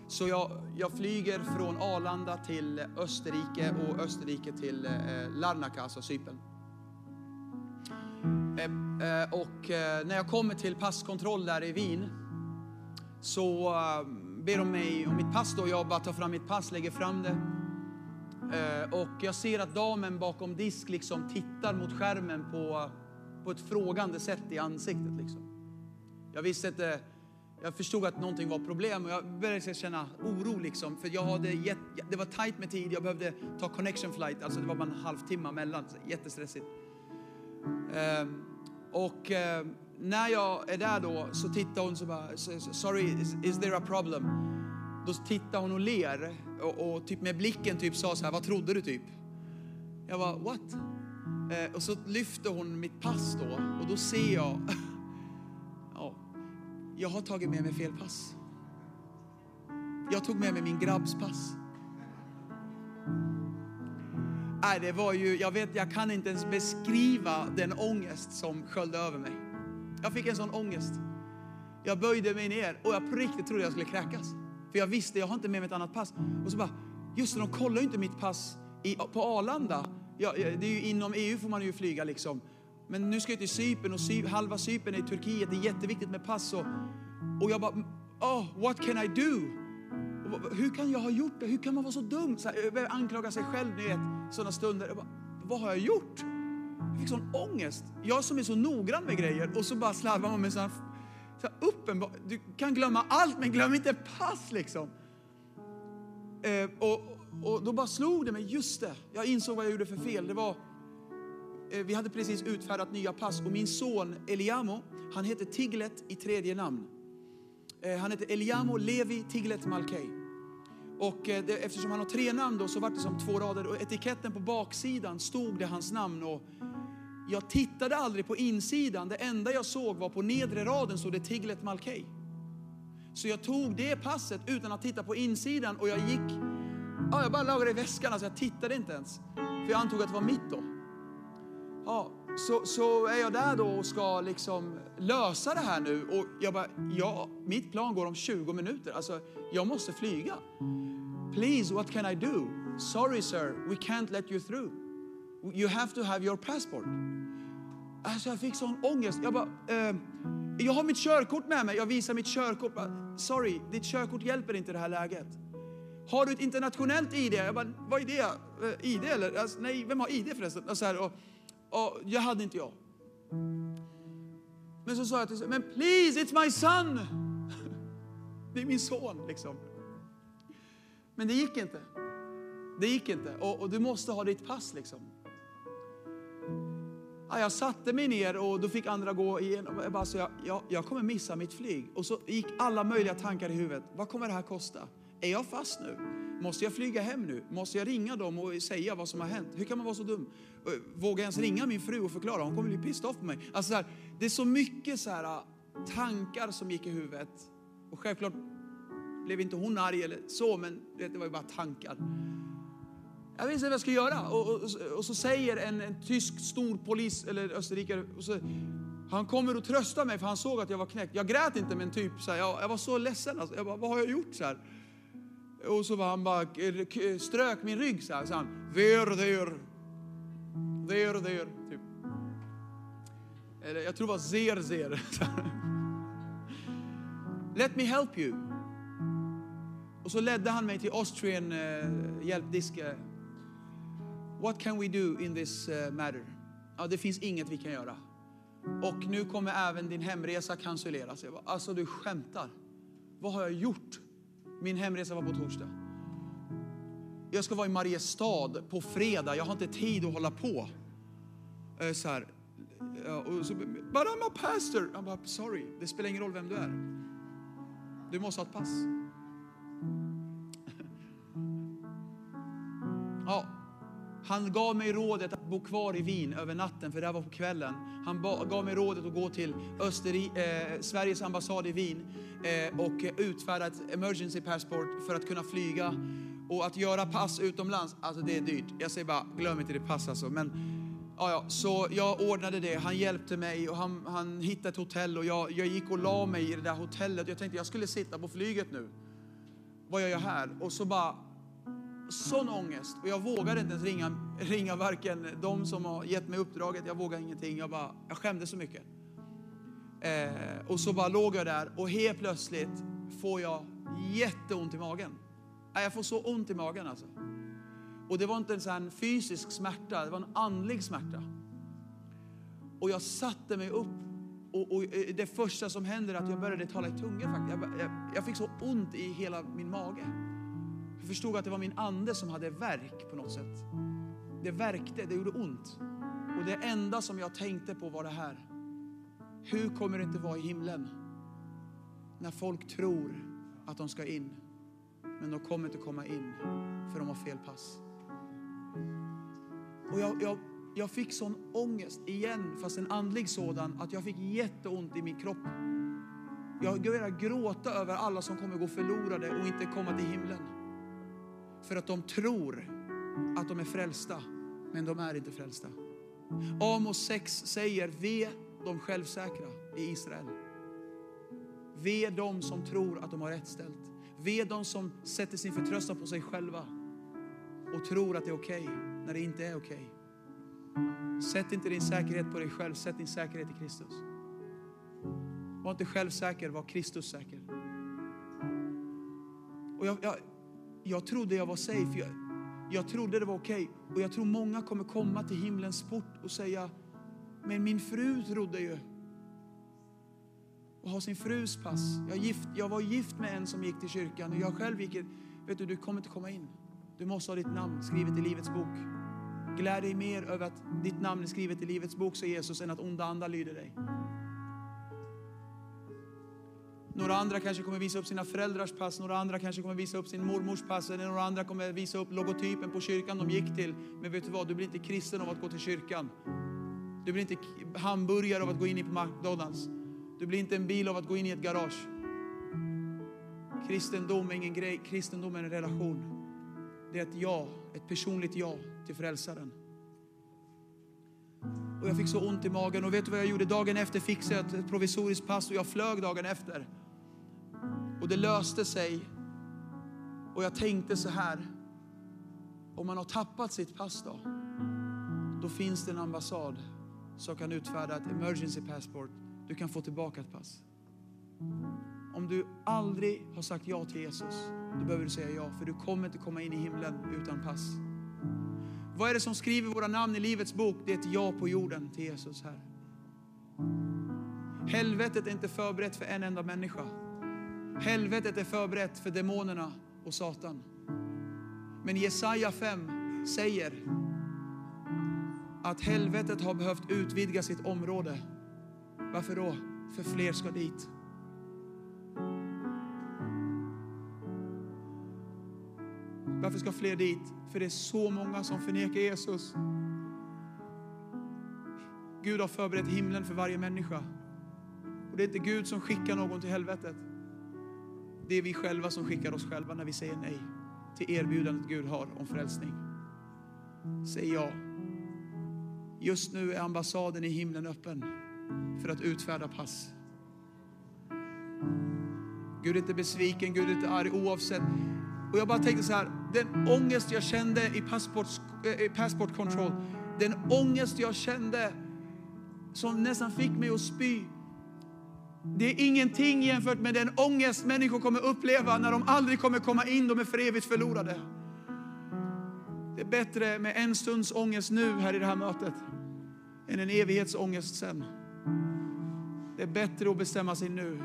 [SPEAKER 2] Så jag, jag flyger från Arlanda till Österrike och Österrike till eh, Larnaca, alltså Cypern. Eh, eh, och eh, när jag kommer till passkontroll där i Wien så eh, ber de mig om mitt pass då. Jag bara tar fram mitt pass, lägger fram det. Eh, och jag ser att damen bakom disk liksom tittar mot skärmen på, på ett frågande sätt i ansiktet. Liksom. Jag visste inte, jag förstod att någonting var problem och jag började liksom känna oro liksom. För jag hade gett, det var tight med tid, jag behövde ta connection flight, alltså det var bara en halvtimme mellan, jättestressigt. Um, och um, när jag är där då så tittar hon så bara, sorry, is, is there a problem? Då tittar hon och ler och, och, typ med blicken typ sa så här, vad trodde du typ? Jag var what? Eh, och så lyfter hon mitt pass då och då ser jag jag har tagit med mig fel pass. Jag tog med mig min grabbs pass. Nej, det var ju, jag vet, jag kan inte ens beskriva den ångest som sköljde över mig. Jag fick en sån ångest. Jag böjde mig ner och jag på riktigt trodde jag skulle kräkas. För jag visste, jag har inte med mig ett annat pass. Och så bara, just det, de kollar ju inte mitt pass i, på Arlanda. Ja, det är ju inom EU får man ju flyga liksom. Men nu ska jag till Cypern och Cy halva Cypern är i Turkiet. Det är jätteviktigt med pass. Och, och jag bara, oh, what can I do? Hur kan jag ha gjort det? Hur kan man vara så dum? Så här, jag börjar anklaga sig själv, ni vet, sådana stunder. Jag bara, vad har jag gjort? Jag fick sån ångest. Jag som är så noggrann med grejer och så bara slarvar man med sådana så här uppenbar, du kan glömma allt men glöm inte pass liksom. Eh, och, och då bara slog det mig, just det, jag insåg vad jag gjorde för fel. Det var Eh, vi hade precis utfärdat nya pass och min son Eliamo, han heter Tiglet i tredje namn. Eh, han heter Eliamo Levi Tiglet Malkei. Och eh, det, eftersom han har tre namn då så var det som två rader och etiketten på baksidan stod det hans namn. Och jag tittade aldrig på insidan, det enda jag såg var på nedre raden stod det Tiglet Malkei. Så jag tog det passet utan att titta på insidan och jag gick, ja, jag bara lagade i väskan, alltså jag tittade inte ens. För jag antog att det var mitt då ja, så, så är jag där då och ska liksom lösa det här nu. Och jag bara, ja, mitt plan går om 20 minuter. Alltså, jag måste flyga. Please, what can I do? Sorry sir, we can't let you through. You have to have your passport. Alltså jag fick sån ångest. Jag bara, eh, jag har mitt körkort med mig. Jag visar mitt körkort. Sorry, ditt körkort hjälper inte i det här läget. har du ett internationellt ID? Jag bara, vad är det? Eh, ID eller? Alltså, nej, vem har ID förresten? Och så här, och, och, jag hade inte jag. Men så sa jag till honom, men please, it's my son. Det är min son liksom. Men det gick inte. Det gick inte. Och, och du måste ha ditt pass liksom. Ja, jag satte mig ner och då fick andra gå igenom. Jag, bara, så jag, jag, jag kommer missa mitt flyg. Och så gick alla möjliga tankar i huvudet. Vad kommer det här kosta? Är jag fast nu? Måste jag flyga hem nu? Måste jag ringa dem och säga vad som har hänt? Hur kan man vara så dum? Eh, vågar jag ens ringa min fru och förklara? Hon kommer bli pissed off på mig. Alltså så här, det är så mycket så här, ah, tankar som gick i huvudet. Och självklart blev inte hon arg eller så, men det var ju bara tankar. Jag visste inte vad jag skulle göra. Och, och, och så säger en, en, tysk stor polis, eller österrikare, så, han kommer och tröstar mig för han såg att jag var knäckt. Jag grät inte men typ så här, jag, jag, var så ledsen. Alltså. Jag bara, vad har jag gjort? Så här. Och så var han bara, strök min rygg så här. Så han, there, there, there, there. Typ. Eller jag tror det var zer, zer. Let me help you. Och så ledde han mig till Austrian uh, hjälpdisk. Eh. What can we do in this uh, matter? Ja, det finns inget vi kan göra. Och nu kommer även din hemresa cancelleras. Jag bara, alltså du skämtar. Vad har jag gjort? Min hemresa var på torsdag. Jag ska vara i Mariestad på fredag. Jag har inte tid att hålla på. Så här. Och så, But I'm a pastor. Jag bara, sorry, det spelar ingen roll vem du är. Du måste ha ett pass. Ja, han gav mig rådet att bo kvar i Wien över natten, för det här var på kvällen. Han gav mig rådet att gå till Österi eh, Sveriges ambassad i Wien eh, och utfärda ett emergency passport för att kunna flyga. Och att göra pass utomlands, alltså det är dyrt. Jag säger bara, glöm inte det pass alltså. Men, ja, ja, så jag ordnade det, han hjälpte mig och han, han hittade ett hotell och jag, jag gick och la mig i det där hotellet. Jag tänkte jag skulle sitta på flyget nu. Vad gör jag här? Och så bara sån ångest och jag vågade inte ens ringa, ringa varken de som har gett mig uppdraget, jag vågade ingenting. Jag, bara, jag skämde så mycket. Eh, och så bara låg jag där och helt plötsligt får jag jätteont i magen. Jag får så ont i magen alltså. Och det var inte en fysisk smärta, det var en andlig smärta. Och jag satte mig upp och, och eh, det första som händer är att jag började tala i tunga faktiskt. Jag, jag, jag fick så ont i hela min mage. Jag förstod att det var min ande som hade verk på något sätt. Det verkte, det gjorde ont. Och det enda som jag tänkte på var det här. Hur kommer det inte vara i himlen? När folk tror att de ska in, men de kommer inte komma in för de har fel pass. Och jag, jag, jag fick sån ångest igen, fast en andlig sådan, att jag fick jätteont i min kropp. Jag började gråta över alla som kommer gå förlorade och inte komma till himlen. För att de tror att de är frälsta, men de är inte frälsta. Amos 6 säger, ve de självsäkra i Israel. Ve de som tror att de har rätt ställt. Ve de som sätter sin förtröstan på sig själva och tror att det är okej okay, när det inte är okej. Okay. Sätt inte din säkerhet på dig själv, sätt din säkerhet i Kristus. Var inte självsäker, var Kristus säker. Och jag, jag, jag trodde jag var safe. Jag, jag trodde det var okej. Okay. Och jag tror många kommer komma till himlens port och säga, men min fru trodde ju. Och ha sin frus pass. Jag, gift, jag var gift med en som gick till kyrkan och jag själv gick, vet du, du kommer inte komma in. Du måste ha ditt namn skrivet i Livets bok. Gläd dig mer över att ditt namn är skrivet i Livets bok, sa Jesus, än att onda andar lyder dig. Några andra kanske kommer visa upp sina föräldrars pass, några andra kanske kommer visa upp sin mormors pass, eller några andra kommer visa upp logotypen på kyrkan de gick till. Men vet du vad, du blir inte kristen av att gå till kyrkan. Du blir inte hamburgare av att gå in i på McDonalds. Du blir inte en bil av att gå in i ett garage. Kristendom är ingen grej, kristendom är en relation. Det är ett ja, ett personligt ja till frälsaren. Och jag fick så ont i magen och vet du vad jag gjorde? Dagen efter fixade jag ett provisoriskt pass och jag flög dagen efter. Och det löste sig. Och jag tänkte så här, om man har tappat sitt pass då, då finns det en ambassad som kan utfärda ett emergency passport. Du kan få tillbaka ett pass. Om du aldrig har sagt ja till Jesus, då behöver du säga ja, för du kommer inte komma in i himlen utan pass. Vad är det som skriver våra namn i Livets bok? Det är ett ja på jorden till Jesus här. Helvetet är inte förberett för en enda människa. Helvetet är förberett för demonerna och Satan. Men Jesaja 5 säger att helvetet har behövt utvidga sitt område. Varför då? För fler ska dit. Varför ska fler dit? För det är så många som förnekar Jesus. Gud har förberett himlen för varje människa. Och det är inte Gud som skickar någon till helvetet. Det är vi själva som skickar oss själva när vi säger nej till erbjudandet Gud har om frälsning. Säg ja. Just nu är ambassaden i himlen öppen för att utfärda pass. Gud är inte besviken, Gud är inte arg oavsett. Och jag bara tänkte så här, den ångest jag kände i passport, eh, i passport control, den ångest jag kände som nästan fick mig att spy. Det är ingenting jämfört med den ångest människor kommer uppleva när de aldrig kommer komma in, de är för evigt förlorade. Det är bättre med en stunds ångest nu här i det här mötet än en evighetsångest sen. Det är bättre att bestämma sig nu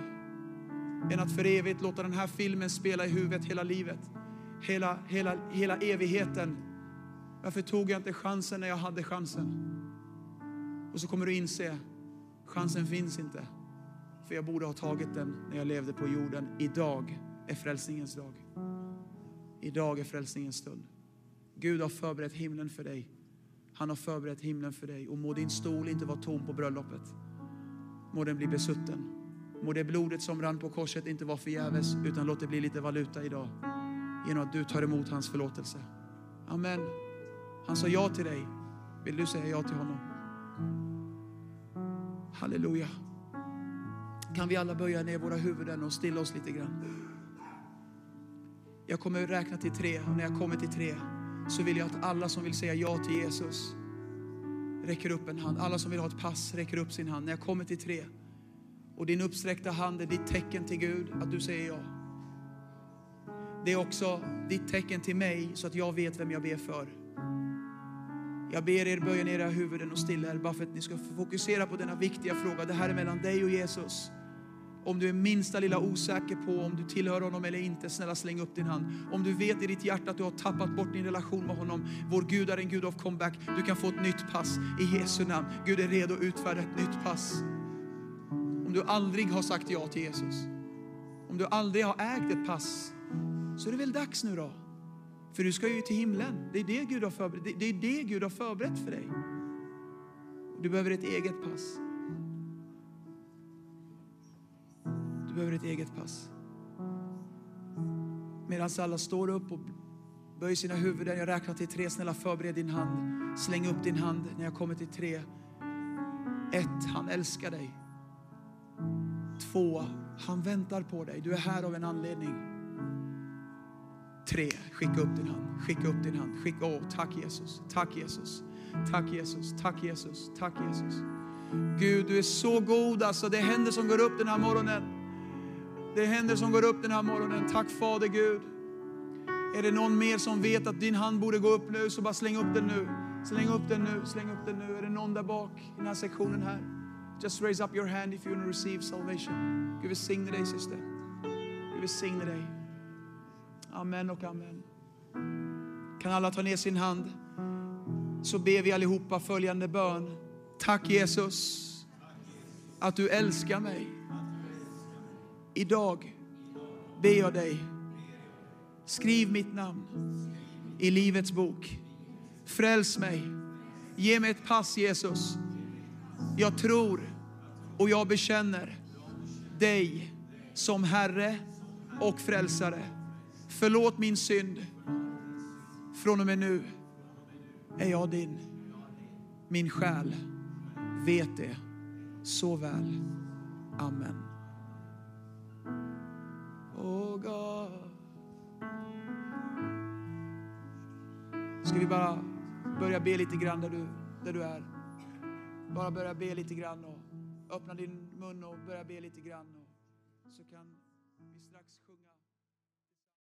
[SPEAKER 2] än att för evigt låta den här filmen spela i huvudet hela livet. Hela, hela, hela evigheten. Varför tog jag inte chansen när jag hade chansen? Och så kommer du inse, chansen finns inte. För jag borde ha tagit den när jag levde på jorden. Idag är frälsningens dag. Idag är frälsningens stund. Gud har förberett himlen för dig. Han har förberett himlen för dig. Och må din stol inte vara tom på bröllopet. Må den bli besutten. Må det blodet som rann på korset inte vara förgäves, utan låt det bli lite valuta idag. Genom att du tar emot hans förlåtelse. Amen. Han sa ja till dig. Vill du säga ja till honom? Halleluja. Kan vi alla böja ner våra huvuden och stilla oss lite grann? Jag kommer räkna till tre och när jag kommer till tre så vill jag att alla som vill säga ja till Jesus räcker upp en hand. Alla som vill ha ett pass räcker upp sin hand. När jag kommer till tre och din uppsträckta hand är ditt tecken till Gud att du säger ja. Det är också ditt tecken till mig så att jag vet vem jag ber för. Jag ber er böja ner era huvuden och stilla er bara för att ni ska fokusera på denna viktiga fråga. Det här är mellan dig och Jesus. Om du är minsta lilla osäker på om du tillhör honom eller inte, snälla släng upp din hand. Om du vet i ditt hjärta att du har tappat bort din relation med honom, vår Gud är en Gud av comeback. Du kan få ett nytt pass i Jesu namn. Gud är redo att utfärda ett nytt pass. Om du aldrig har sagt ja till Jesus, om du aldrig har ägt ett pass, så är det väl dags nu då. För du ska ju till himlen. Det är det Gud har förberett, det är det Gud har förberett för dig. Du behöver ett eget pass. Behöver ett eget pass. Medan alla står upp och böjer sina huvuden. Jag räknar till tre. Snälla förbered din hand. Släng upp din hand när jag kommer till tre. Ett, han älskar dig. Två, han väntar på dig. Du är här av en anledning. Tre, skicka upp din hand. Skicka upp din hand. Skicka, åh, tack Jesus. Tack Jesus. Tack Jesus. Tack Jesus. Tack Jesus. Gud, du är så god alltså. Det händer som går upp den här morgonen. Det händer som går upp den här morgonen. Tack Fader Gud. Är det någon mer som vet att din hand borde gå upp nu så bara släng upp den nu. Släng upp den nu, släng upp den nu. Är det någon där bak i den här sektionen här? Just raise up your hand if you want to receive salvation. Gud välsigne dig syster. Gud välsigne dig. Amen och amen. Kan alla ta ner sin hand? Så ber vi allihopa följande bön. Tack Jesus att du älskar mig. Idag ber jag dig, skriv mitt namn i Livets bok. Fräls mig. Ge mig ett pass Jesus. Jag tror och jag bekänner dig som Herre och Frälsare. Förlåt min synd. Från och med nu är jag din. Min själ vet det så väl. Amen. Oh God. Ska vi bara börja be lite grann där du, där du är. Bara börja be lite grann och öppna din mun och börja be lite grann. Och så kan